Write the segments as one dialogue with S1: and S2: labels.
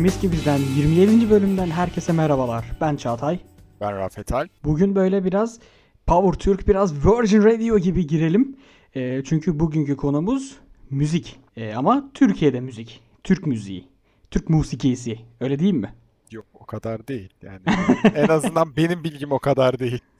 S1: Kimiz ki bizden 27. bölümden herkese merhabalar. Ben Çağatay.
S2: Ben Rafet Al.
S1: Bugün böyle biraz Power Türk, biraz Virgin Radio gibi girelim. E, çünkü bugünkü konumuz müzik. E, ama Türkiye'de müzik. Türk müziği. Türk musikisi. Öyle değil mi?
S2: Yok o kadar değil yani. en azından benim bilgim o kadar değil.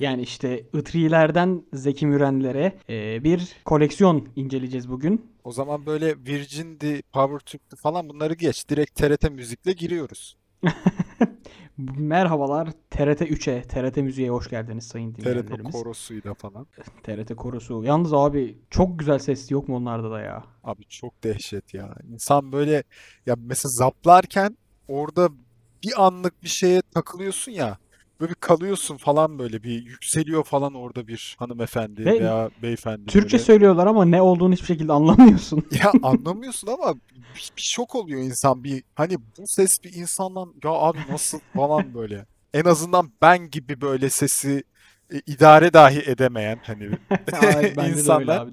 S1: Yani işte Itri'lerden Zeki Mürenlere e, bir koleksiyon inceleyeceğiz bugün.
S2: O zaman böyle Virgin'di, Power Türk'tü falan bunları geç. Direkt TRT müzikle giriyoruz.
S1: Merhabalar TRT 3'e, TRT Müziğe hoş geldiniz sayın
S2: TRT
S1: dinleyenlerimiz.
S2: korosuyla falan.
S1: TRT Korosu. Yalnız abi çok güzel ses yok mu onlarda da ya?
S2: Abi çok dehşet ya. İnsan böyle ya mesela zaplarken orada bir anlık bir şeye takılıyorsun ya. Böyle bir kalıyorsun falan böyle bir yükseliyor falan orada bir hanımefendi
S1: Ve
S2: veya beyefendi
S1: Türkçe
S2: böyle.
S1: söylüyorlar ama ne olduğunu hiçbir şekilde anlamıyorsun.
S2: Ya anlamıyorsun ama bir, bir şok oluyor insan bir hani bu ses bir insandan ya abi nasıl falan böyle. En azından ben gibi böyle sesi e, idare dahi edemeyen hani
S1: Ay,
S2: insanlar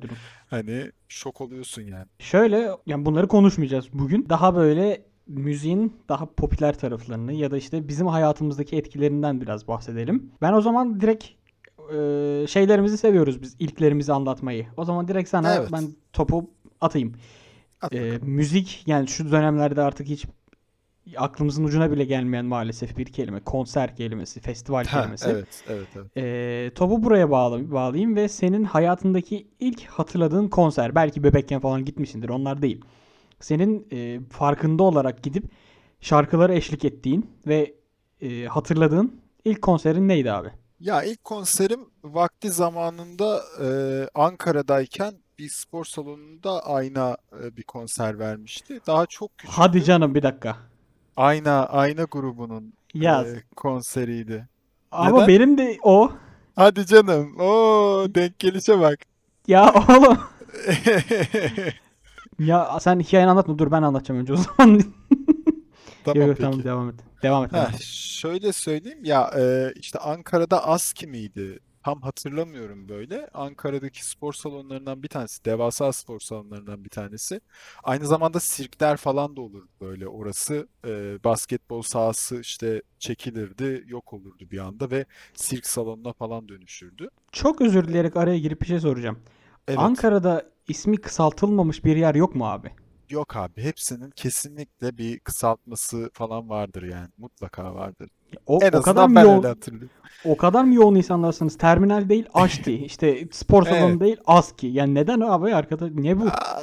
S2: hani şok oluyorsun yani.
S1: Şöyle yani bunları konuşmayacağız bugün. Daha böyle müziğin daha popüler taraflarını ya da işte bizim hayatımızdaki etkilerinden biraz bahsedelim. Ben o zaman direkt e, şeylerimizi seviyoruz biz ilklerimizi anlatmayı. O zaman direkt sana
S2: Evet.
S1: ben topu atayım.
S2: At
S1: E, müzik yani şu dönemlerde artık hiç aklımızın ucuna bile gelmeyen maalesef bir kelime. Konser kelimesi, festival
S2: Ha,
S1: kelimesi.
S2: evet evet evet.
S1: Ee, topu buraya bağla- bağlayayım ve senin hayatındaki ilk hatırladığın konser, belki bebekken falan gitmişsindir, onlar değil. Senin e, farkında olarak gidip şarkılara eşlik ettiğin ve e, hatırladığın ilk konserin neydi abi?
S2: Ya ilk konserim vakti zamanında e, Ankara'dayken bir spor salonunda Ayna e, bir konser vermişti. Daha çok
S1: Hadi
S2: küçüktüm.
S1: canım bir dakika.
S2: Ayna Ayna grubunun
S1: Ya
S2: e, konseriydi.
S1: ama
S2: Neden?
S1: benim de o.
S2: Hadi canım. Oo denk gelişe bak.
S1: Ya oğlum. Ya sen hikayeni anlatma dur ben anlatacağım önce o zaman.
S2: Tamam
S1: yok tamam
S2: peki.
S1: devam et. Devam et.
S2: Ha, şöyle söyleyeyim ya e, işte Ankara'da ASKİ miydi? Tam hatırlamıyorum böyle. Ankara'daki spor salonlarından bir tanesi. Devasa spor salonlarından bir tanesi. Aynı zamanda sirkler falan da olur böyle orası. E, basketbol sahası işte çekilirdi, yok olurdu bir anda ve sirk salonuna falan dönüşürdü.
S1: Çok özür dileyerek araya girip bir şey soracağım.
S2: Evet.
S1: Ankara'da ismi kısaltılmamış bir yer yok mu abi?
S2: Yok abi hepsinin kesinlikle bir kısaltması falan vardır yani. Mutlaka vardır.
S1: O,
S2: En
S1: o kadar mı yoğun, o kadar mı yoğun insanlarsınız? Terminal değil, AŞTİ. İşte spor salonu
S2: Evet.
S1: değil, ASKİ. Yani neden abi arkada? Ne bu?
S2: Aa,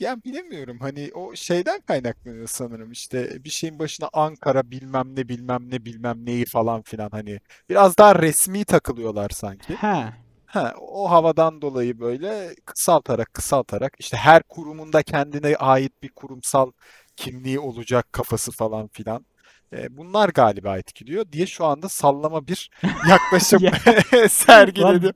S2: ya bilemiyorum hani o şeyden kaynaklanıyor sanırım işte bir şeyin başına Ankara bilmem ne bilmem ne bilmem neyi falan filan hani biraz daha resmi takılıyorlar sanki.
S1: He.
S2: Ha, o havadan dolayı böyle kısaltarak kısaltarak işte her kurumun da kendine ait bir kurumsal kimliği olacak kafası falan filan. E, bunlar galiba etkiliyor diye şu anda sallama bir yaklaşım
S1: Ya,
S2: sergiledim.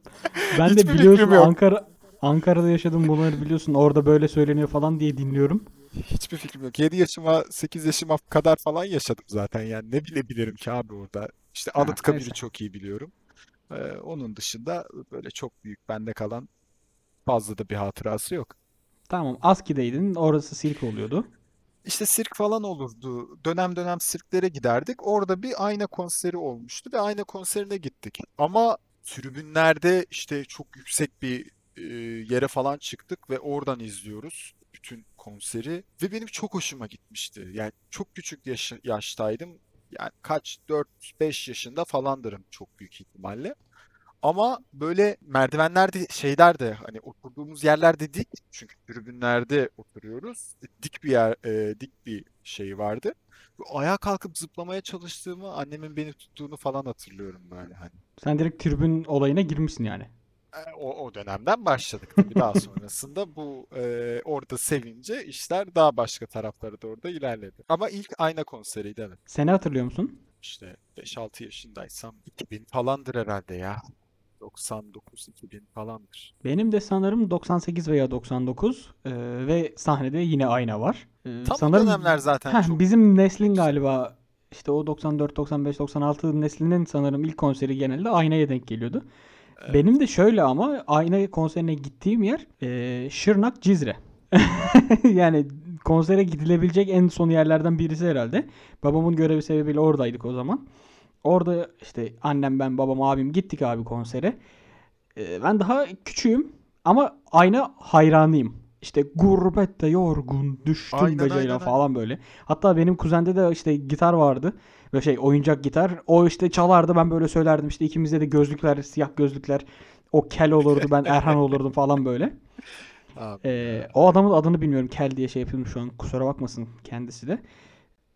S1: ben de biliyorsun. Ankara Ankara'da yaşadım bunları biliyorsun. Orada böyle söyleniyor falan diye dinliyorum.
S2: Hiçbir fikrim yok. 7 yaşıma 8 yaşıma kadar falan yaşadım zaten yani ne bilebilirim ki abi orada. İşte Anıtkabir'i
S1: neyse.
S2: çok iyi biliyorum. Ee, onun dışında böyle çok büyük bende kalan fazla da bir hatırası yok.
S1: Tamam, ASKİ'deydin. Orası sirk oluyordu.
S2: İşte sirk falan olurdu. Dönem dönem sirklere giderdik. Orada bir ayna konseri olmuştu ve ayna konserine gittik. Ama tribünlerde işte çok yüksek bir e, yere falan çıktık ve oradan izliyoruz bütün konseri. Ve benim çok hoşuma gitmişti. Yani çok küçük yaş- yaştaydım. Yani kaç 4-5 yaşında falandırım çok büyük ihtimalle. Ama böyle merdivenlerde şeyler de hani oturduğumuz yerlerde dik çünkü tribünlerde oturuyoruz. Dik bir yer, e, dik bir şey vardı. Ayağa kalkıp zıplamaya çalıştığımı, annemin beni tuttuğunu falan hatırlıyorum böyle hani.
S1: Sen direkt tribün olayına girmişsin yani.
S2: E, O, o dönemden başladık tabii daha sonrasında bu e, orada sevince işler daha başka taraflara doğru da ilerledi. Ama ilk ayna konseriydi evet.
S1: Seni hatırlıyor musun?
S2: İşte 5-6 yaşındaysam 2000 falandır herhalde ya. 99-2000 falandır.
S1: Benim de sanırım 98 veya 99 Ee, ve sahnede yine ayna var. Ee,
S2: Tam
S1: sanırım
S2: dönemler zaten
S1: heh,
S2: çok
S1: bizim neslin galiba işte o 94, 95, 96 neslinin sanırım ilk konseri genelde aynaya denk geliyordu.
S2: Evet.
S1: Benim de şöyle ama ayna konserine gittiğim yer e, Şırnak Cizre. Yani konsere gidilebilecek en son yerlerden birisi herhalde. Babamın görevi sebebiyle oradaydık o zaman. Orada işte annem ben babam abim gittik abi konsere. Ee, ben daha küçüğüm ama ayna hayranıyım. İşte gurbette yorgun düştüm
S2: Aynen,
S1: falan böyle. Hatta benim kuzende de işte gitar vardı. Böyle şey oyuncak gitar. O işte çalardı ben böyle söylerdim. İşte ikimizde de gözlükler, siyah gözlükler. O kel olurdu ben Erhan olurdum falan böyle.
S2: Abi,
S1: Ee, o adamın adını bilmiyorum. Kel diye şey yapıyorum şu an. Kusura bakmasın kendisi de.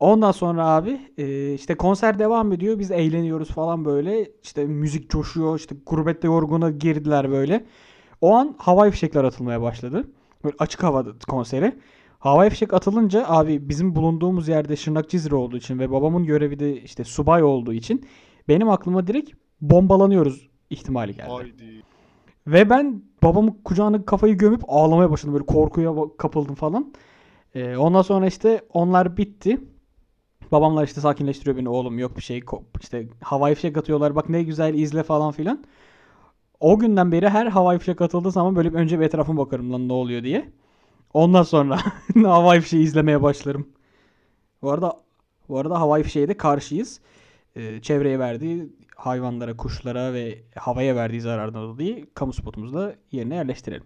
S1: Ondan sonra abi e, işte konser devam ediyor. Biz eğleniyoruz falan böyle. İşte müzik coşuyor. İşte gurbette yorguna girdiler böyle. O an havai fişekler atılmaya başladı. Böyle açık havada konseri. Havai fişek atılınca abi bizim bulunduğumuz yerde Şırnak Cizre olduğu için ve babamın görevi de işte subay olduğu için benim aklıma direkt bombalanıyoruz ihtimali geldi.
S2: haydi.
S1: Ve ben babamın kucağına kafayı gömüp ağlamaya başladım. Böyle korkuya kapıldım falan. Ee, ondan sonra işte onlar bitti. Babamlar işte sakinleştiriyor beni. Oğlum yok bir şey. İşte havai fişek atıyorlar. Bak ne güzel izle falan filan. O günden beri her havai fişek atıldığı zaman böyle önce bir etrafıma bakarım lan ne oluyor diye. Ondan sonra havai fişeği izlemeye başlarım. Bu arada bu arada havai fişeğe de karşıyız. Ee, çevreye verdiği hayvanlara, kuşlara ve havaya verdiği zarardan dolayı kamu spotumuzu da yerine yerleştirelim.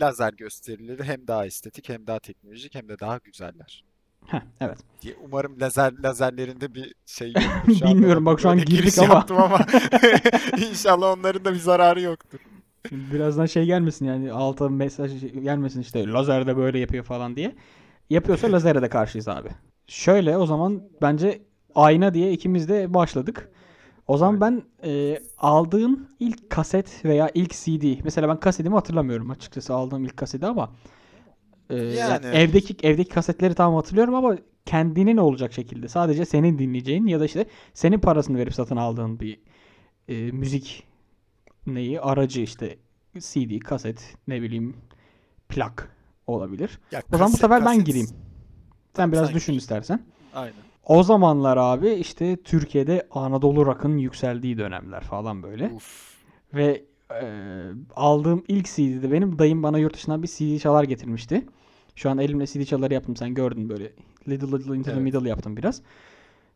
S2: Lazer gösterileri hem daha estetik hem daha teknolojik hem de daha güzeller.
S1: Heh, evet.
S2: diye. Umarım lazer lazerlerinde bir şey yoktur. Şu
S1: Bilmiyorum, bak şu an girdik ama.
S2: yaptım ama inşallah onların da bir zararı yoktur.
S1: Şimdi birazdan şey gelmesin yani alta mesaj gelmesin işte lazer de böyle yapıyor falan diye. Yapıyorsa lazere de karşıyız abi. Şöyle o zaman bence ayna diye ikimiz de başladık. O zaman ben e, aldığım ilk kaset veya ilk CD. Mesela ben kasetimi hatırlamıyorum açıkçası aldığım ilk kaseti ama e,
S2: Yani.
S1: evdeki evdeki kasetleri tamam hatırlıyorum ama kendinin olacak şekilde sadece senin dinleyeceğin ya da işte senin parasını verip satın aldığın bir e, müzik neyi aracı işte CD, kaset, ne bileyim plak olabilir.
S2: Ya
S1: O zaman bu
S2: kaset-
S1: sefer ben
S2: kaset-
S1: gireyim. Sen
S2: Tamam,
S1: biraz
S2: sen
S1: düşün
S2: gir.
S1: istersen.
S2: Aynen.
S1: O zamanlar abi işte Türkiye'de Anadolu rock'ın yükseldiği dönemler falan böyle.
S2: Uf.
S1: Ve e, aldığım ilk CD'de benim dayım bana yurt dışından bir CD çalar getirmişti. Şu an elimle CD çaları yaptım sen gördün böyle. Little Little Into the
S2: Evet.
S1: Middle yaptım biraz.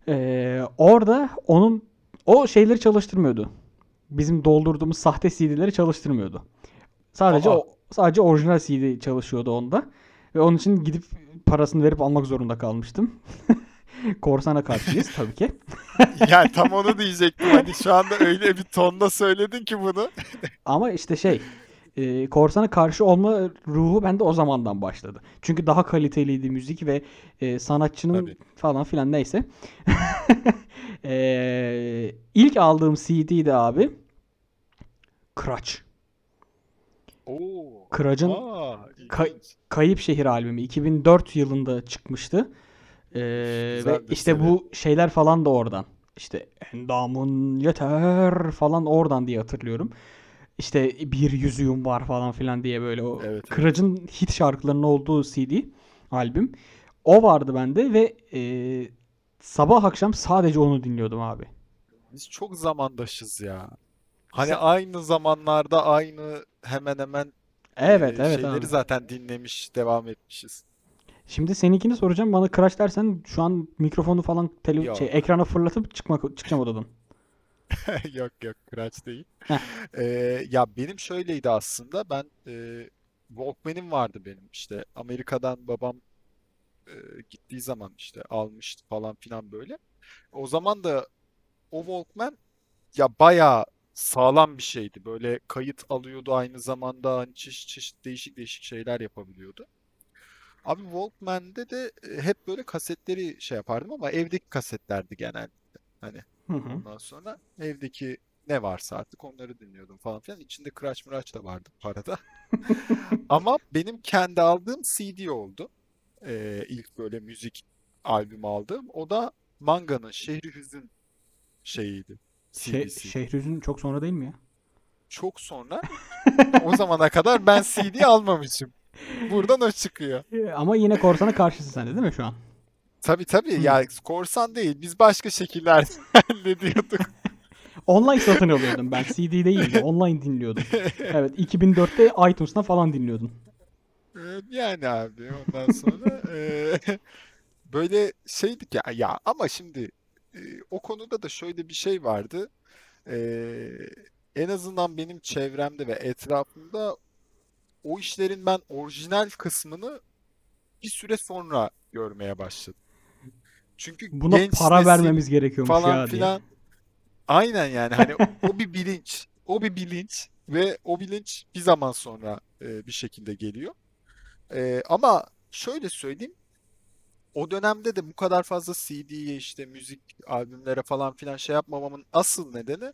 S1: E, orada onun o şeyleri çalıştırmıyordu. Bizim doldurduğumuz sahte CD'leri çalıştırmıyordu. Sadece
S2: Aa.
S1: o sadece orijinal CD çalışıyordu onda. Ve onun için gidip parasını verip almak zorunda kalmıştım. Korsana karşıyız tabii ki.
S2: Yani tam onu diyecektim. Hani şu anda öyle bir tonda söyledin ki bunu.
S1: Ama işte şey e, korsana karşı olma ruhu bende o zamandan başladı. Çünkü daha kaliteliydi müzik ve e, sanatçının
S2: Tabii.
S1: falan filan neyse. e, ilk aldığım CD'di abi.
S2: Oo.
S1: Kıraç'ın Ka-. Kayıp Şehir albümü 2004 yılında çıkmıştı. E, ve işte
S2: seri.
S1: bu şeyler falan da oradan. İşte endamın yeter falan oradan diye hatırlıyorum. İşte bir yüzüğüm var falan filan diye böyle o
S2: Evet, evet.
S1: Kıraç'ın hit şarkılarının olduğu CD albüm. O vardı bende ve e, sabah akşam sadece onu dinliyordum abi.
S2: Biz çok zamandaşız ya. Hani
S1: Sen-
S2: aynı zamanlarda aynı hemen hemen
S1: Evet
S2: e,
S1: evet
S2: şeyleri
S1: abi.
S2: zaten dinlemiş, devam etmişiz.
S1: Şimdi seninkini soracağım. Bana Kıraç dersen şu an mikrofonu falan tele
S2: Yok.
S1: şey, ekrana fırlatıp çıkmak çıkacağım odadan.
S2: Yok yok Kıraç değil. Ee, ya benim şöyleydi aslında ben e, Walkman'im vardı benim işte Amerika'dan babam e, gittiği zaman işte almıştı falan filan böyle. O zaman da o Walkman ya bayağı sağlam bir şeydi. Böyle kayıt alıyordu aynı zamanda hani çeşit çeşit değişik değişik şeyler yapabiliyordu. Abi Walkman'de de hep böyle kasetleri şey yapardım ama evdeki kasetlerdi genelde. Hani
S1: Hı hı.
S2: Ondan sonra evdeki ne varsa artık onları dinliyordum falan filan. İçinde Kıraç Mıraç da vardı parada. Ama benim kendi aldığım CD oldu. Ee, ilk böyle müzik albüm aldığım. O da Manga'nın Şehri Hüzün şeyiydi.
S1: Şey,
S2: CD'si.
S1: Şehrüzün çok sonra değil mi ya?
S2: Çok sonra o zamana kadar ben CD almamışım. Buradan o çıkıyor.
S1: Ama yine korsana karşısın sen de değil mi şu an?
S2: Tabii tabii
S1: Hı.
S2: ya korsan değil. Biz başka şekiller hallediyorduk.
S1: Online satın alıyordum ben. CD değil de online dinliyordum. Evet 2004'te iTunes'tan falan dinliyordum.
S2: yani abi ondan sonra e, böyle şeydik ya ya ama şimdi e, o konuda da şöyle bir şey vardı. E, en azından benim çevremde ve etrafımda o işlerin ben orijinal kısmını bir süre sonra görmeye başladım. Çünkü
S1: Buna
S2: genç
S1: para vermemiz gerekiyormuş
S2: falan
S1: ya diye.
S2: filan aynen yani hani o bir bilinç o bir bilinç ve o bilinç bir zaman sonra e, bir şekilde geliyor. E, ama şöyle söyleyeyim o dönemde de bu kadar fazla CD'ye işte müzik albümlere falan filan şey yapmamamın asıl nedeni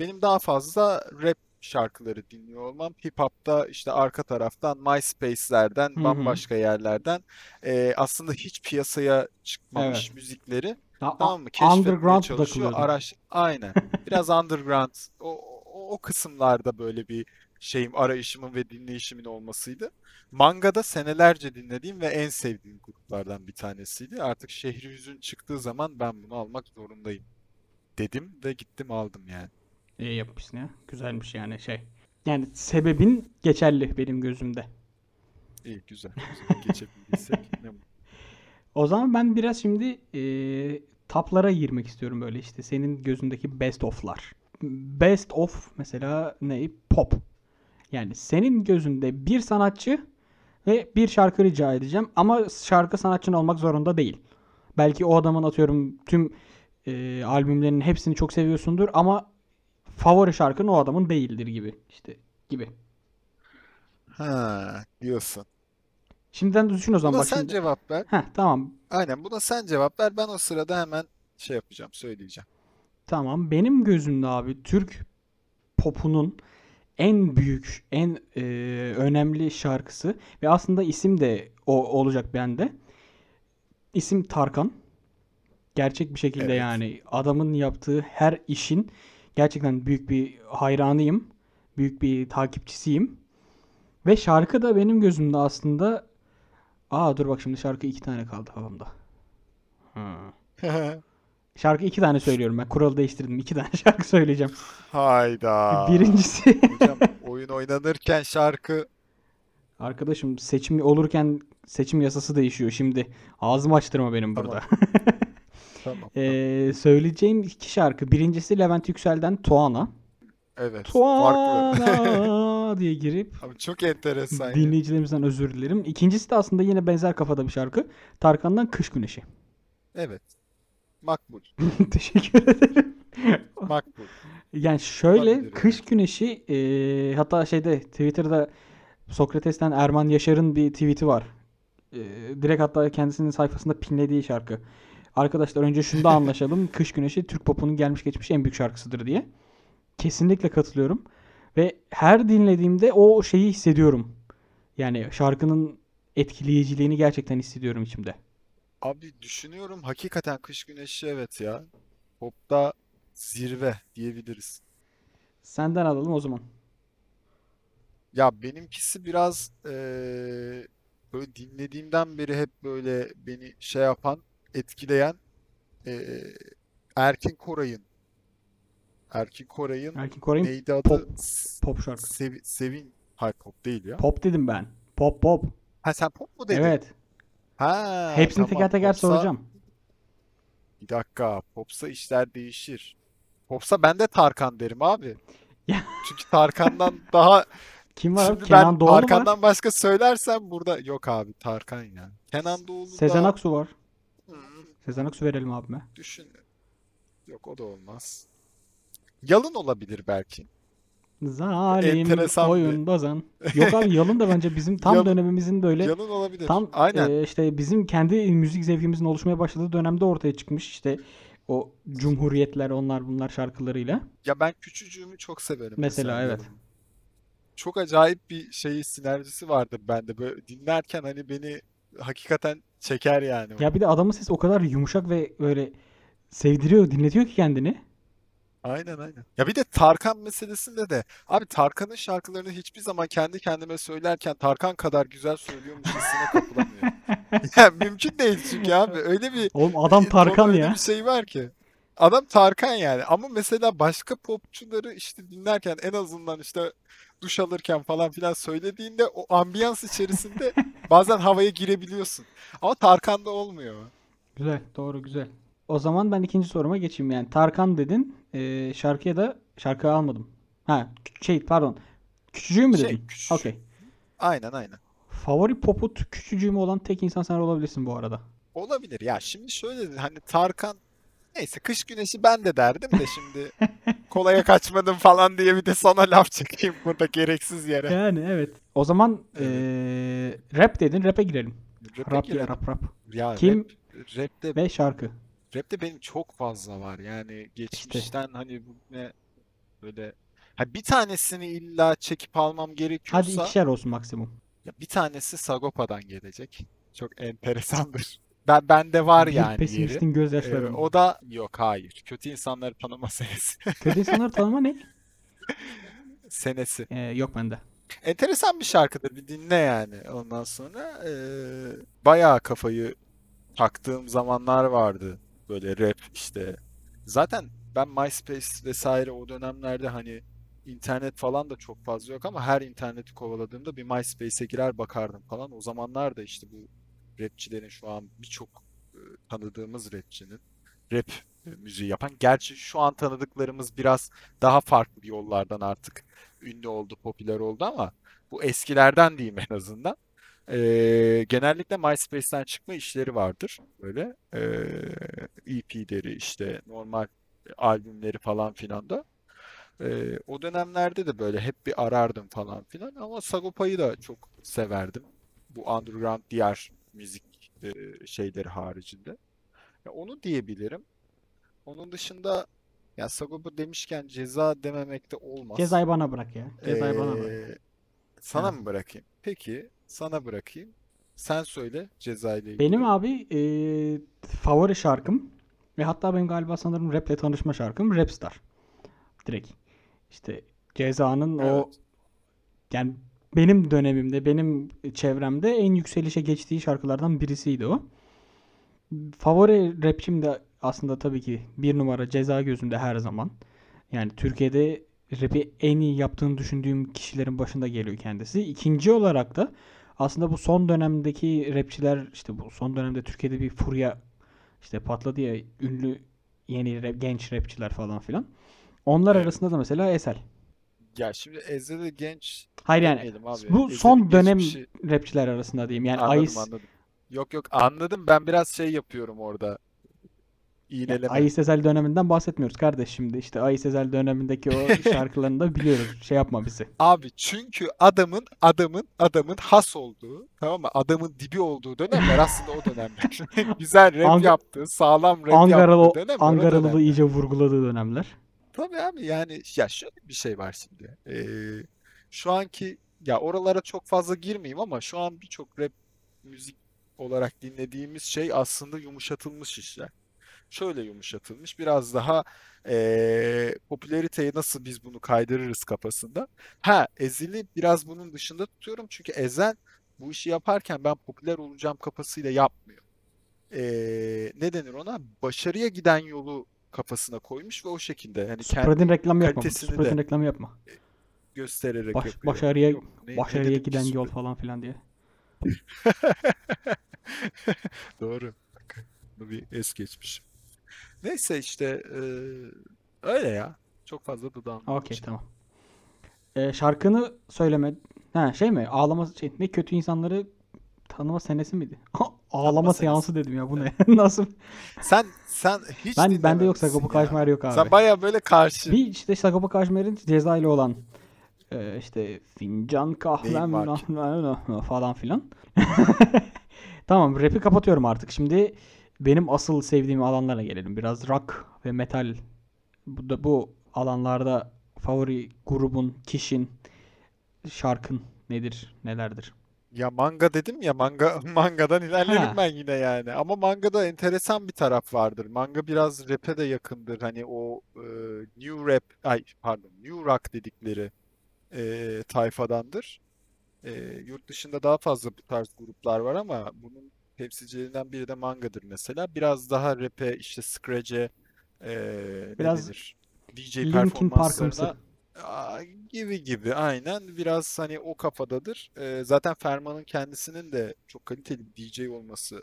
S2: benim daha fazla rap şarkıları dinliyor olmam. Hip hop'ta işte arka taraftan MySpace'lerden
S1: Hı hı.
S2: bambaşka yerlerden e, aslında hiç piyasaya çıkmamış
S1: Evet.
S2: müzikleri
S1: Ya,
S2: tamam mı? Keşfetmeye
S1: underground
S2: çalışıyor. Araş aynen. Biraz underground. O, o, o kısımlarda böyle bir şeyim arayışımın ve dinleyişimin olmasıydı. Manga'da senelerce dinlediğim ve en sevdiğim gruplardan bir tanesiydi. Artık Şehri Hüzün çıktığı zaman ben bunu almak zorundayım dedim ve gittim aldım yani.
S1: İyi yapmışsın ya. Güzelmiş yani şey. Yani sebebin geçerli benim gözümde.
S2: İyi güzel. güzel. Geçebildiysek ne.
S1: O zaman ben biraz şimdi eee taplara girmek istiyorum böyle işte senin gözündeki best of'lar. Best of mesela ne? Pop. Yani senin gözünde bir sanatçı ve bir şarkı rica edeceğim ama şarkı sanatçının olmak zorunda değil. Belki o adamın atıyorum tüm eee albümlerinin hepsini çok seviyorsundur ama favori şarkın o adamın değildir gibi işte gibi.
S2: Ha diyorsun.
S1: Şimdiden düşün o zaman
S2: Buna
S1: bak
S2: sen
S1: şimdi.
S2: cevap ver.
S1: Heh, tamam.
S2: Aynen buna sen cevap ver. Ben o sırada hemen şey yapacağım, söyleyeceğim.
S1: Tamam. Benim gözümde abi Türk popunun en büyük, en e, önemli şarkısı ve aslında isim de o olacak bende. İsim Tarkan. Gerçek bir şekilde
S2: Evet.
S1: yani adamın yaptığı her işin gerçekten büyük bir hayranıyım. Büyük bir takipçisiyim. Ve şarkı da benim gözümde aslında Aa dur bak şimdi şarkı iki tane kaldı kafamda. Hı. Şarkı iki tane söylüyorum ben. Kuralı değiştirdim. İki tane şarkı söyleyeceğim.
S2: Hayda.
S1: Birincisi
S2: Hocam oyun oynanırken şarkı
S1: arkadaşım seçim olurken seçim yasası değişiyor. Şimdi ağzımı açtırma benim
S2: Tamam.
S1: burada.
S2: Tamam.
S1: Ee, söyleyeceğim iki şarkı. Birincisi Levent Yüksel'den Tuana.
S2: Evet. Farklı.
S1: Tuana diye girip
S2: Abi çok enteresan.
S1: dinleyicilerimizden özür dilerim. İkincisi de aslında yine benzer kafada bir şarkı. Tarkan'dan Kış Güneşi.
S2: Evet. Makbul.
S1: Teşekkür ederim.
S2: Makbul.
S1: Yani şöyle
S2: Olabilir
S1: Kış Güneşi e, hatta şeyde Twitter'da Sokrates'ten Erman Yaşar'ın bir tweet'i var. E, direkt hatta kendisinin sayfasında pinlediği şarkı. Arkadaşlar önce şunda anlaşalım. Kış Güneşi Türk popunun gelmiş geçmiş en büyük şarkısıdır diye. Kesinlikle katılıyorum. Ve her dinlediğimde o şeyi hissediyorum. Yani şarkının etkileyiciliğini gerçekten hissediyorum içimde.
S2: Abi düşünüyorum hakikaten kış güneşi evet ya. Pop'ta zirve diyebiliriz.
S1: Senden alalım o zaman.
S2: Ya benimkisi biraz eee, böyle dinlediğimden beri hep böyle beni şey yapan, etkileyen eee, Erkin Koray'ın Erkin Koray'ın
S1: Erkin Koray'ın
S2: neydi adı?
S1: pop pop şarkı.
S2: Sev- Sevin. Hayır pop değil ya.
S1: Pop dedim ben. Pop pop.
S2: Ha sen pop mu dedin?
S1: Evet.
S2: Ha
S1: Hepsini
S2: tamam.
S1: teker teker
S2: Popsa
S1: soracağım.
S2: bir dakika. Popsa işler değişir. Popsa ben de Tarkan derim abi. Çünkü Tarkan'dan daha
S1: Kim var?
S2: şimdi
S1: Kenan
S2: ben
S1: Doğulu var.
S2: Tarkan'dan başka söylersem burada yok abi Tarkan ya. Kenan Doğulu
S1: Sezen Aksu var. Sezen Aksu verelim abime.
S2: düşün. Yok o da olmaz. Yalın olabilir belki.
S1: Zalim
S2: Enteresan bir-
S1: oyun bozan. Yok abi Yalın da bence bizim tam
S2: Yalın-
S1: dönemimizin böyle
S2: Yalın olabilir.
S1: tam
S2: Aynen.
S1: e, işte bizim kendi müzik zevkimizin oluşmaya başladığı dönemde ortaya çıkmış işte o Cumhuriyetler onlar bunlar şarkılarıyla.
S2: Ya ben Küçücüğümü çok severim
S1: Mesela, evet.
S2: Yalın'ın. Çok acayip bir şeyi sinerjisi vardır bende. Böyle dinlerken hani beni hakikaten çeker yani.
S1: Ya bir de adamın sesi o kadar yumuşak ve böyle sevdiriyor, dinletiyor ki kendini.
S2: Aynen aynen. Ya bir de Tarkan meselesinde de abi Tarkan'ın şarkılarını hiçbir zaman kendi kendime söylerken Tarkan kadar güzel söylüyormuş hissine kapılamıyorum. Ya mümkün değil çünkü abi. Öyle bir
S1: Oğlum adam
S2: Onun
S1: Tarkan
S2: öyle
S1: ya.
S2: bir şey var ki. Adam Tarkan yani. Ama mesela başka popçuları işte dinlerken en azından işte duş alırken falan filan söylediğinde o ambiyans içerisinde bazen havaya girebiliyorsun. Ama Tarkan'da olmuyor.
S1: Güzel, doğru güzel. O zaman ben ikinci soruma geçeyim. Yani Tarkan dedin. Ee, şarkıya da şarkı almadım. Ha, şey pardon. Küçücüğü mü
S2: Şey,
S1: dedin?
S2: küçücük.
S1: Okey.
S2: Aynen aynen.
S1: Favori poput küçücüğü mü olan tek insan sen olabilirsin bu arada.
S2: Olabilir. Ya şimdi şöyle hani Tarkan neyse kış güneşi ben de derdim de şimdi kolaya kaçmadım falan diye bir de sana laf çekeyim burada gereksiz yere.
S1: Yani evet. O zaman
S2: Evet.
S1: ee, rap dedin. Rap'e girelim.
S2: Rap'e
S1: Rap ya
S2: girelim.
S1: rap rap.
S2: Ya
S1: Kim
S2: rap, rapte,
S1: ve şarkı.
S2: rapte benim çok fazla var. Yani geçmişten hani bu ne böyle ha bir tanesini illa çekip almam
S1: Hadi
S2: gerekiyorsa
S1: ikişer olsun maksimum.
S2: ya bir tanesi Sagopa'dan gelecek. Çok enteresandır. Ben bende var yani
S1: pesimistin gözyaşları.
S2: Ee, o da yok hayır. Kötü insanları tanıma senesi.
S1: Kötü insanları tanıma ne?
S2: senesi.
S1: Ee, yok bende.
S2: Enteresan bir şarkıdır. Bir dinle yani. Ondan sonra eee bayağı kafayı taktığım zamanlar vardı. Böyle rap işte. Zaten ben MySpace vesaire o dönemlerde hani internet falan da çok fazla yok ama her interneti kovaladığımda bir MySpace'e girer bakardım falan. O zamanlar da işte bu rapçilerin şu an birçok e, tanıdığımız rapçinin rap e, müziği yapan. Gerçi şu an tanıdıklarımız biraz daha farklı yollardan artık ünlü oldu, popüler oldu ama bu eskilerden diyeyim en azından. Ee, genellikle MySpace'ten çıkma işleri vardır. Böyle ee, EP'leri işte normal albümleri falan filan da. Ee, o dönemlerde de böyle hep bir arardım falan filan ama Sagopa'yı da çok severdim. Bu underground diğer müzik e, şeyleri haricinde. Ya onu diyebilirim. Onun dışında ya Sagopa demişken ceza dememek de olmaz.
S1: Cezayı bana bırak ya. Cezayı bana bırak.
S2: Ee, sana
S1: Ha.
S2: mı bırakayım? Peki, sana bırakayım. Sen söyle cezayla ilgili.
S1: Benim abi eee, favori şarkım ve hatta benim galiba sanırım raple tanışma şarkım Rapstar. Direkt. İşte Ceza'nın o
S2: Evet.
S1: yani benim dönemimde, benim çevremde en yükselişe geçtiği şarkılardan birisiydi o. Favori rapçim de aslında tabii ki bir numara Ceza gözümde her zaman. Yani Türkiye'de rap'i en iyi yaptığını düşündüğüm kişilerin başında geliyor kendisi. İkinci olarak da aslında bu son dönemdeki rapçiler işte bu son dönemde Türkiye'de bir furya işte patladı ya ünlü yeni rap, genç rapçiler falan filan. Onlar arasında da mesela Esel.
S2: Ya şimdi Ezeli genç
S1: Hayır yani
S2: abi.
S1: bu
S2: Ezeli
S1: son dönem
S2: geçmişi
S1: rapçiler arasında diyeyim. Yani
S2: anladım
S1: Ayis
S2: anladım. Yok yok anladım. Ben biraz şey yapıyorum orada. İğneleme.
S1: Ayı Sezel döneminden bahsetmiyoruz kardeş şimdi. İşte Ayı Sezel dönemindeki o şarkılarını da biliyoruz. Şey yapma bizi.
S2: Abi çünkü adamın adamın adamın has olduğu tamam mı? Adamın dibi olduğu dönemler aslında o dönemler. Güzel rap
S1: Ang-
S2: yaptığı, sağlam rap
S1: Ankaralı
S2: yaptığı dönemler dönemler.
S1: iyice vurguladığı dönemler.
S2: Tabii abi yani ya şöyle bir şey var şimdi. Ee, şu anki ya oralara çok fazla girmeyeyim ama şu an birçok rap müzik olarak dinlediğimiz şey aslında yumuşatılmış işler. Şöyle yumuşatılmış biraz daha ee, popülariteye nasıl biz bunu kaydırırız kafasında. Ha Ezhel'i biraz bunun dışında tutuyorum çünkü Ezhel bu işi yaparken ben popüler olacağım kafasıyla yapmıyor. Ee, ne denir ona? Başarıya giden yolu kafasına koymuş ve o şekilde
S1: Supradin
S2: kendi
S1: reklamı yapma.
S2: de
S1: reklamı yapma.
S2: göstererek
S1: Baş,
S2: yapıyor.
S1: başarıya
S2: Yok, ne, ne
S1: başarıya
S2: ki
S1: giden yol falan filan diye.
S2: Doğru. Bak, Bunu bir es geçmişim. Neyse işte eee, öyle ya. Çok fazla dudağımda
S1: Okey tamam. Ee, şarkını söyleme. Ha şey mi? Ağlama şey ne kötü insanları tanıma senesi miydi? Ağlama seansı dedim ya bu ne? Nasıl?
S2: Sen sen hiç
S1: Ben bende yok Sagopa. Kajmer yok abi.
S2: Sen baya böyle karşı.
S1: Bir işte Sagopa Kajmer'in Ceza ile olan e, işte fincan kahvem falan filan. Tamam rap'i kapatıyorum artık. Şimdi benim asıl sevdiğim alanlara gelelim. Biraz rock ve metal. Bu, da, bu alanlarda favori grubun, kişin, şarkın nedir, nelerdir?
S2: Ya manga dedim ya manga mangadan ilerlerim
S1: Ha.
S2: ben yine yani. Ama mangada enteresan bir taraf vardır. Manga biraz rap'e de yakındır. Hani o e, new rap ay pardon new rock dedikleri e, tayfadandır. E, yurt dışında daha fazla bu tarz gruplar var ama bunun temsilcilerinden biri de mangadır mesela. Biraz daha rap'e işte scratch'e e, ne
S1: Biraz
S2: denir? DJ
S1: Linkin Park'ımsı.
S2: performanslarına Aa, gibi gibi aynen biraz hani o kafadadır. Ee, zaten Ferman'ın kendisinin de çok kaliteli bir DJ olması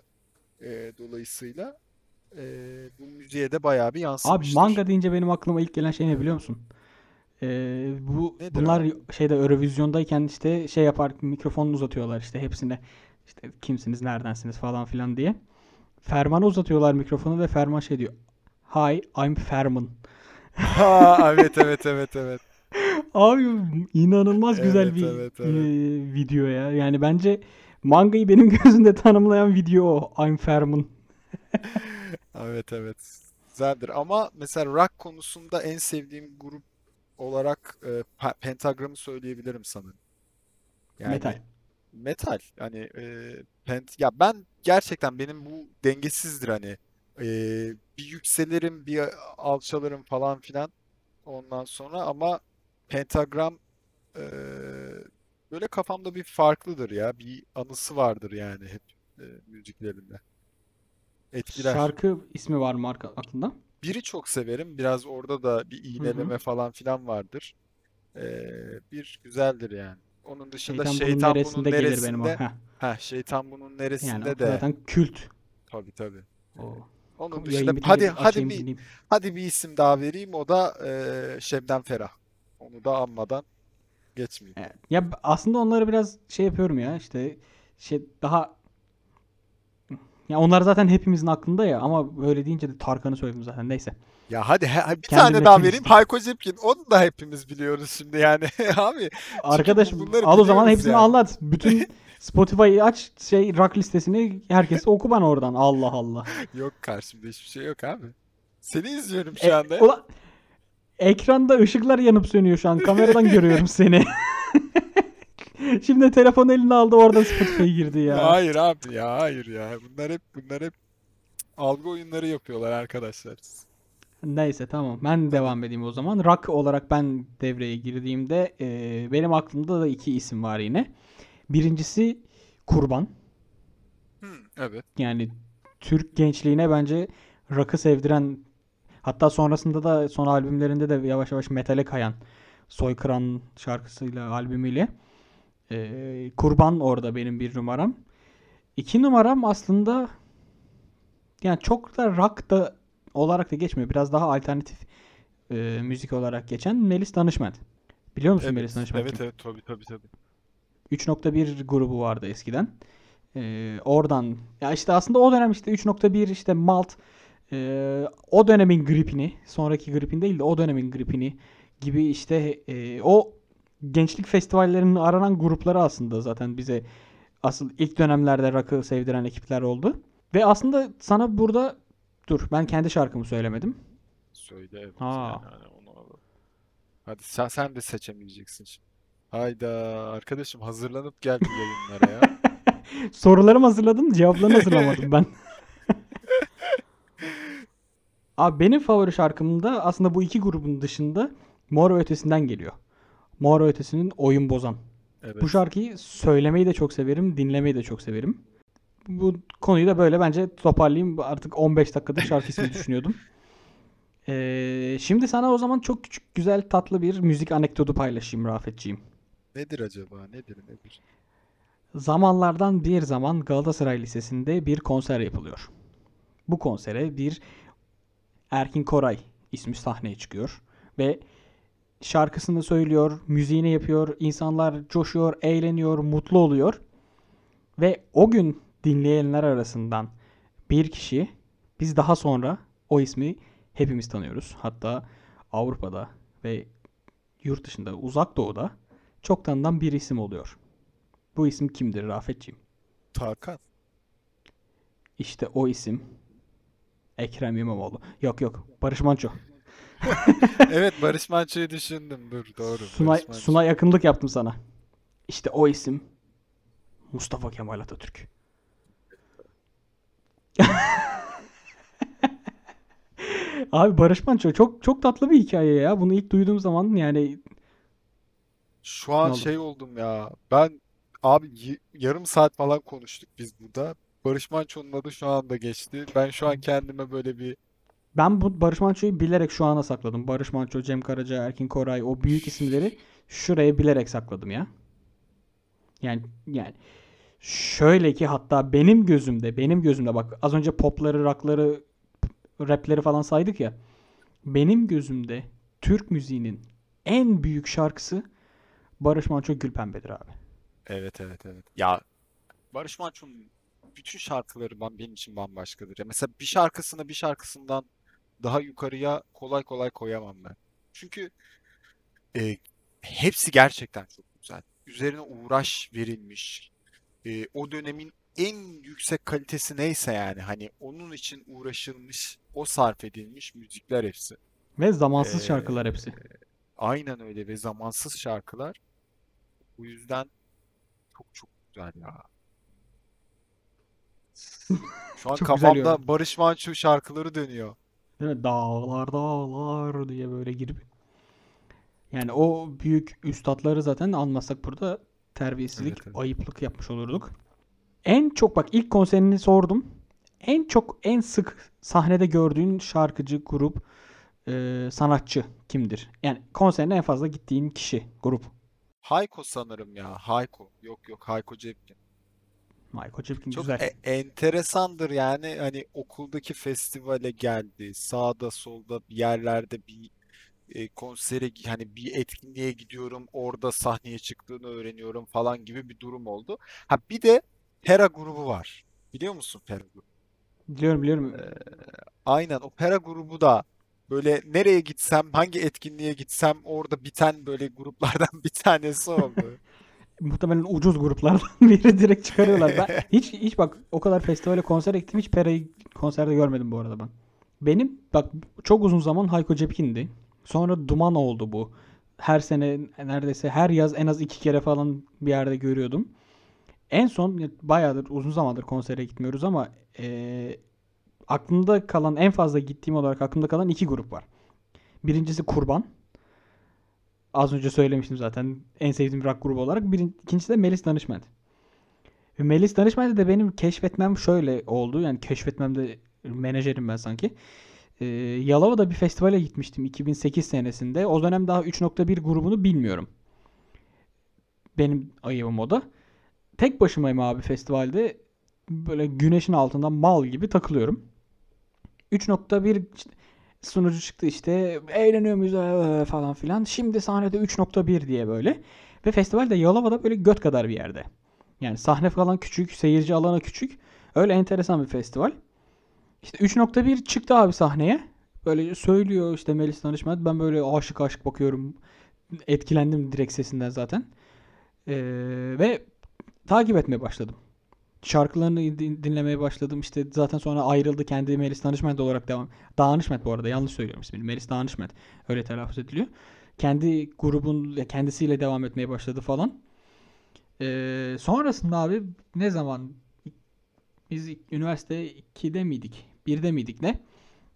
S2: e, dolayısıyla e, bu müziğe de bayağı bir
S1: Abi
S2: yansımıştır.
S1: manga deyince benim aklıma ilk gelen şey ne biliyor musun? Ee, bu
S2: Nedir
S1: bunlar
S2: abi?
S1: şeyde Eurovision'dayken işte şey yapar mikrofonunu uzatıyorlar işte hepsine işte kimsiniz neredensiniz falan filan diye. Ferman'a uzatıyorlar mikrofonu ve Ferman şey diyor. Hi, I'm Ferman.
S2: Ha, evet evet evet evet.
S1: Abi inanılmaz güzel
S2: Evet,
S1: bir
S2: evet,
S1: e,
S2: evet.
S1: video ya. Yani bence mangayı benim gözümde tanımlayan video o. I'm Ferman.
S2: Evet evet. Güzeldir ama mesela rock konusunda en sevdiğim grup olarak e, Pentagram'ı söyleyebilirim sana. Yani
S1: Metal.
S2: metal hani e, pent ya ben gerçekten benim bu dengesizdir hani E, bir yükselirim bir alçalırım falan filan ondan sonra ama Pentagram e, böyle kafamda bir farklıdır ya bir anısı vardır yani hep e, müziklerinde etkiler.
S1: Şarkı ismi var mı aklında?
S2: Biri çok severim biraz orada da bir iğneleme falan filan vardır. E, bir güzeldir yani. Onun dışında
S1: Şeytan bunun
S2: şeytan bunun
S1: neresinde gelir benim o.
S2: neresinde. Ha şeytan bunun
S1: Yani
S2: neresinde
S1: o
S2: de
S1: zaten kült.
S2: tabii tabii.
S1: O.
S2: Onun dışında hadi hadi bir hadi bir isim daha vereyim o da e, Şebnem Ferah. Onu da anmadan geçmeyeyim.
S1: Evet. Ya aslında onları biraz şey yapıyorum ya işte şey daha ya onlar zaten hepimizin aklında ya ama böyle deyince de Tarkan'ı söyledim zaten neyse.
S2: Ya hadi he- bir
S1: Kendime
S2: tane daha vereyim. Hayko Cepkin. Onu da hepimiz biliyoruz şimdi yani. Abi
S1: Arkadaşım al o zaman hepsini
S2: yani.
S1: anlat. Bütün Spotify'ı aç şey rock listesini herkes oku bana oradan. Allah Allah.
S2: yok karşımda hiçbir şey yok abi. Seni izliyorum
S1: E,
S2: şu anda.
S1: ulan, ekranda ışıklar yanıp sönüyor şu an. Kameradan görüyorum seni. Şimdi telefon eline aldı oradan Spotify'a girdi ya.
S2: Hayır abi ya hayır ya. Bunlar hep bunlar hep algı oyunları yapıyorlar arkadaşlar.
S1: Neyse tamam. Ben devam edeyim o zaman. Rock olarak ben devreye girdiğimde e, benim aklımda da iki isim var yine. Birincisi Kurban.
S2: Hmm, evet.
S1: Yani Türk gençliğine bence rock'ı sevdiren hatta sonrasında da son albümlerinde de yavaş yavaş metale kayan Soykıran şarkısıyla albümüyle e, Kurban orada benim bir numaram. İki numaram aslında yani çok da rock da olarak da geçmiyor. Biraz daha alternatif e, müzik olarak geçen Melis Danışment. Biliyor musun Melis
S2: Evet.
S1: Danışment
S2: Evet
S1: kim?
S2: evet tabii tabii tabii.
S1: 3.1 grubu vardı eskiden. Ee, oradan ya işte aslında o dönem işte 3.1 işte Malt e, o dönemin gripini sonraki gripin değil de o dönemin gripini gibi işte e, o gençlik festivallerinin aranan grupları aslında zaten bize asıl ilk dönemlerde rock'ı sevdiren ekipler oldu. Ve aslında sana burada dur ben kendi şarkımı söylemedim.
S2: Söyle evet
S1: Aa.
S2: yani onu alalım. Hadi sen, sen de seçemeyeceksin şimdi. Hayda arkadaşım hazırlanıp gel bu yayınlara ya.
S1: Sorularımı hazırladım, cevaplarını hazırlamadım ben. Abi benim favori şarkım da aslında bu iki grubun dışında Mor ve Ötesi'nden geliyor. Mor ve Ötesi'nin Oyun Bozan.
S2: Evet.
S1: Bu şarkıyı söylemeyi de çok severim, dinlemeyi de çok severim. Bu konuyu da böyle bence toparlayayım. Artık 15 dakikadır şarkı ismi düşünüyordum. Ee, şimdi sana o zaman çok küçük, güzel, tatlı bir müzik anekdotu paylaşayım Rafetciğim.
S2: Nedir acaba? Nedir nedir?
S1: Zamanlardan bir zaman Galatasaray Lisesi'nde bir konser yapılıyor. Bu konsere bir Erkin Koray ismi sahneye çıkıyor ve şarkısını söylüyor, müziğini yapıyor, insanlar coşuyor, eğleniyor, mutlu oluyor. Ve o gün dinleyenler arasından bir kişi biz daha sonra o ismi hepimiz tanıyoruz. Hatta Avrupa'da ve yurt dışında, uzak doğuda çok tanınan bir isim oluyor. Bu isim kimdir Rafetciğim?
S2: Tarkan.
S1: İşte o isim Ekrem İmamoğlu. Yok yok Barış Manço.
S2: Evet Barış Manço'yu düşündüm. Dur doğru.
S1: Suna. Suna yakınlık yaptım sana. İşte o isim Mustafa Kemal Atatürk. Abi Barış Manço çok çok tatlı bir hikaye ya. Bunu ilk duyduğum zaman yani
S2: Şu an şey oldum ya. Ben abi yarım saat falan konuştuk biz burada. Barış Manço'nun adı şu anda geçti. Ben şu an kendime böyle bir
S1: Ben bu Barış Manço'yu bilerek şu ana sakladım. Barış Manço, Cem Karaca, Erkin Koray o büyük isimleri şuraya bilerek sakladım ya. Yani yani şöyle ki hatta benim gözümde benim gözümde bak az önce popları, rockları, rapleri falan saydık ya. Benim gözümde Türk müziğinin en büyük şarkısı Barış Manço Gülpembe'dir abi.
S2: Evet evet evet. Ya Barış Manço'nun bütün şarkıları ben benim için bambaşkadır. Ya mesela bir şarkısını bir şarkısından daha yukarıya kolay kolay koyamam ben. Çünkü e, hepsi gerçekten çok güzel. Üzerine uğraş verilmiş. E, o dönemin en yüksek kalitesi neyse yani hani onun için uğraşılmış, o sarf edilmiş müzikler hepsi.
S1: Ve zamansız
S2: E,
S1: şarkılar hepsi.
S2: aynen öyle ve zamansız şarkılar. Bu yüzden çok çok güzel ya. Şu an
S1: Çok güzel yorum.
S2: kafamda Barış Manço şarkıları dönüyor.
S1: Değil mi? Dağlar dağlar diye böyle girip. Yani o büyük üstatları zaten almasak burada terbiyesizlik,
S2: Evet, evet.
S1: ayıplık yapmış olurduk. En çok bak ilk konserini sordum. En çok en sık sahnede gördüğün şarkıcı, grup, e, sanatçı kimdir? Yani konserine en fazla gittiğin kişi, grup.
S2: Hayko sanırım ya. Hayko. Yok yok Hayko Cepkin.
S1: Jackson
S2: Çok
S1: güzel.
S2: e- enteresandır yani hani okuldaki festivale geldi. Sağda solda bir yerlerde bir e, konsere hani bir etkinliğe gidiyorum. Orada sahneye çıktığını öğreniyorum falan gibi bir durum oldu. Ha bir de Pera grubu var. Biliyor musun Pera grubu?
S1: Biliyorum biliyorum.
S2: Aynen o Pera grubu da böyle nereye gitsem, hangi etkinliğe gitsem orada biten böyle gruplardan bir tanesi oldu.
S1: Muhtemelen ucuz gruplardan biri direkt çıkarıyorlar. Ben hiç hiç bak o kadar festivale konser gittim hiç Pera'yı konserde görmedim bu arada ben. Benim bak çok uzun zaman Hayko Cepkin'di. Sonra Duman oldu bu. Her sene neredeyse her yaz en az iki kere falan bir yerde görüyordum. En son bayağıdır uzun zamandır konsere gitmiyoruz ama eee, aklımda kalan en fazla gittiğim olarak aklımda kalan iki grup var. Birincisi Kurban. Az önce söylemiştim zaten en sevdiğim rock grubu olarak. Birin, ikincisi de Melis Danışment. Melis Danışment'i de benim keşfetmem şöyle oldu. Yani keşfetmemde menajerim ben sanki. Ee, Yalova'da bir festivale gitmiştim 2008 senesinde. O dönem daha 3.1 grubunu bilmiyorum. Benim ayıbım o da. Tek başımayım abi festivalde. Böyle güneşin altında mal gibi takılıyorum. 3.1 işte sunucu çıktı işte eğleniyor muyuz falan filan. Şimdi sahnede 3.1 diye böyle. Ve festival de Yalova'da böyle göt kadar bir yerde. Yani sahne falan küçük, seyirci alanı küçük. Öyle enteresan bir festival. İşte 3.1 çıktı abi sahneye. Böyle söylüyor işte Melis Danışment. Ben böyle aşık aşık bakıyorum. Etkilendim direkt sesinden zaten. Ee, ve takip etmeye başladım. Şarkılarını din- dinlemeye başladım. İşte zaten sonra ayrıldı kendi Melis Danışment olarak devam. Danışment bu arada yanlış söylüyorum ismini. Melis Danışment öyle telaffuz ediliyor. Kendi grubun kendisiyle devam etmeye başladı falan. Ee, sonrasında abi ne zaman biz üniversite 2'de miydik? 1'de miydik ne?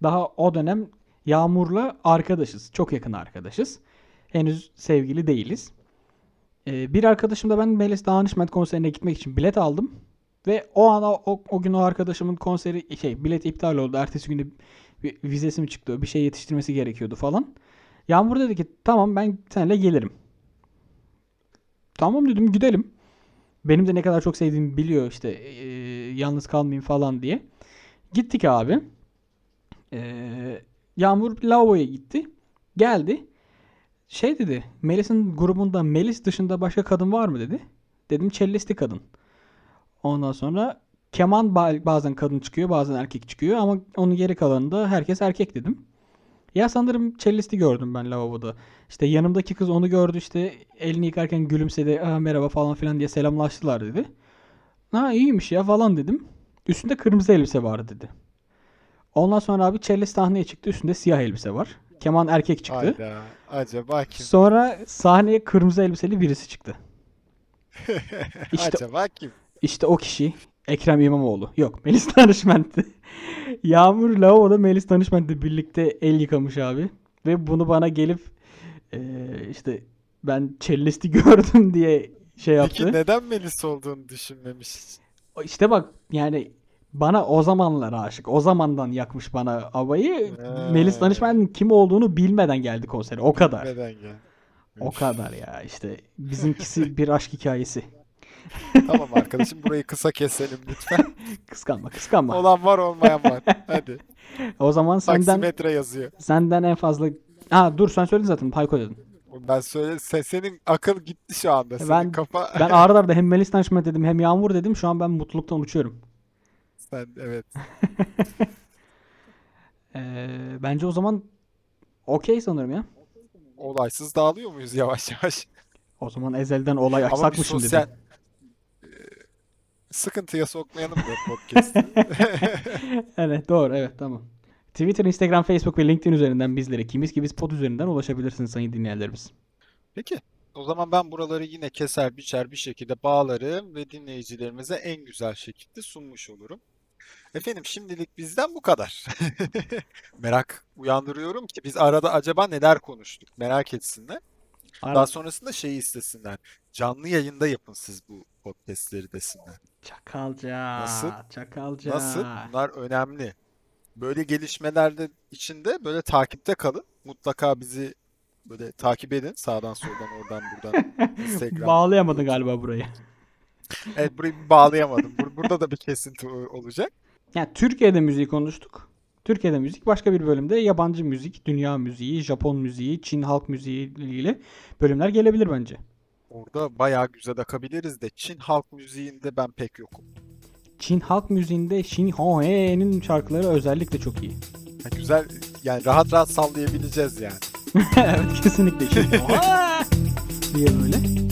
S1: Daha o dönem Yağmur'la arkadaşız. Çok yakın arkadaşız. Henüz sevgili değiliz. Ee, bir arkadaşımla ben Melis Danışment konserine gitmek için bilet aldım. Ve o an o, o gün o arkadaşımın konseri şey bilet iptal oldu. Ertesi günde bir vizesi mi çıktı? Bir şey yetiştirmesi gerekiyordu falan. Yağmur dedi ki tamam ben seninle gelirim. Tamam dedim gidelim. Benim de ne kadar çok sevdiğimi biliyor işte e, yalnız kalmayayım falan diye. Gittik abi. E, Yağmur lavaboya gitti. Geldi. Şey dedi. Melis'in grubunda Melis dışında başka kadın var mı dedi. Dedim cellisti kadın. Ondan sonra keman ba- bazen kadın çıkıyor bazen erkek çıkıyor ama onun geri kalanında herkes erkek dedim. Ya sanırım cellisti gördüm ben lavaboda. İşte yanımdaki kız onu gördü işte elini yıkarken gülümsedi. Aa, merhaba falan filan diye selamlaştılar dedi. Ha iyiymiş ya falan dedim. Üstünde kırmızı elbise vardı dedi. Ondan sonra abi cellist sahneye çıktı. Üstünde siyah elbise var. Keman erkek çıktı.
S2: Hayda. Acaba kim?
S1: Sonra sahneye kırmızı elbiseli birisi çıktı. İşte
S2: Acaba kim?
S1: İşte o kişi Ekrem İmamoğlu. Yok Melis Danışment'ti. Yağmur lavaboda Melis Danışment'le birlikte el yıkamış abi. Ve bunu bana gelip eee, işte ben cellisti gördüm diye şey
S2: Peki
S1: yaptı.
S2: neden Melis olduğunu düşünmemiş?
S1: İşte bak yani Bana o zamanlar aşık. O zamandan yakmış bana havayı.
S2: Ee.
S1: Melis Danışmen'in kim olduğunu bilmeden geldi konsere. O kadar.
S2: Neden gel?
S1: O kadar ya işte. Bizimkisi bir aşk hikayesi.
S2: Tamam arkadaşım burayı kısa keselim lütfen.
S1: Kıskanma kıskanma.
S2: Olan var olmayan var. Hadi.
S1: O zaman senden
S2: Taksimetre yazıyor.
S1: senden en fazla... Ha dur sen söyledin zaten. Hayko dedin.
S2: Ben söyle se- senin akıl gitti şu anda. Senin
S1: Ben-
S2: kafa
S1: Ben ağır arda hem Melis Danışmen dedim hem Yağmur dedim. Şu an ben mutluluktan uçuyorum.
S2: sen evet.
S1: Ee, bence o zaman okey sanırım ya.
S2: Olaysız dağılıyor muyuz yavaş yavaş?
S1: O zaman ezelden olay şimdi?
S2: sosyal
S1: de?
S2: Sıkıntıya sokmayalım da podcast'ı.
S1: Evet doğru evet tamam. Twitter, Instagram, Facebook ve LinkedIn üzerinden bizlere Kimiz ki biz pod üzerinden ulaşabilirsiniz sayın dinleyenlerimiz.
S2: Peki. O zaman ben buraları yine keser biçer bir şekilde bağlarım ve dinleyicilerimize en güzel şekilde sunmuş olurum. Efendim şimdilik bizden bu kadar. Merak uyandırıyorum ki biz arada acaba neler konuştuk merak etsinler.
S1: Ar-
S2: Daha sonrasında şeyi istesinler. Canlı yayında yapın siz bu podcastleri desinler.
S1: Çakalca.
S2: Nasıl?
S1: Çakalca.
S2: Nasıl? Bunlar önemli. Böyle gelişmelerde içinde böyle takipte kalın. Mutlaka bizi böyle takip edin. Sağdan soldan oradan buradan Instagram.
S1: Bağlayamadın galiba burayı.
S2: Evet burayı bağlayamadım. Bur- Burada da bir kesinti olacak.
S1: Yani Türkiye'de müziği konuştuk. Türkiye'de müzik başka bir bölümde yabancı müzik, dünya müziği, Japon müziği, Çin halk müziği ile bölümler gelebilir bence.
S2: Orada bayağı güzel akabiliriz de Çin halk müziğinde ben pek yokum.
S1: Çin halk müziğinde Shin Ho He'nin şarkıları özellikle çok iyi.
S2: Ha, güzel yani rahat rahat sallayabileceğiz yani.
S1: evet kesinlikle Shin Ho He diye böyle.